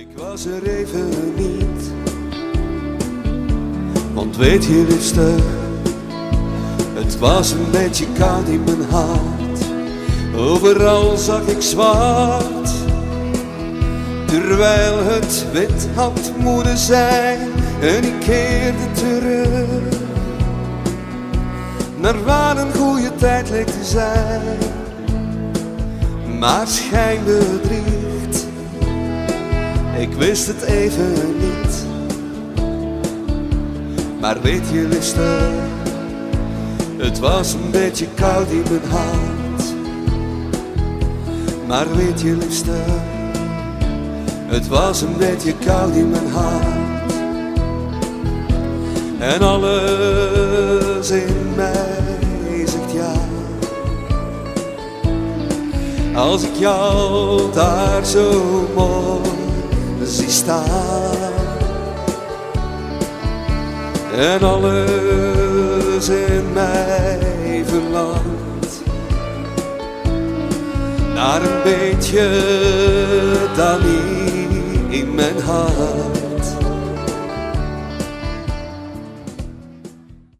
Ik was er even niet, want weet je liefste, het was een beetje koud in mijn hart. Overal zag ik zwart, terwijl het wit had moeten zijn en ik keerde terug. Naar waar een goede tijd leek te zijn, maar schijnbedriegt. Ik wist het even niet. Maar weet je, liefste, het was een beetje koud in mijn hart. Maar weet je, liefste, het was een beetje koud in mijn hart. En alles in mij zegt ja. Als ik jou daar zo mooi zie staan. En alles in mij verlangt naar een beetje Dani in mijn hart.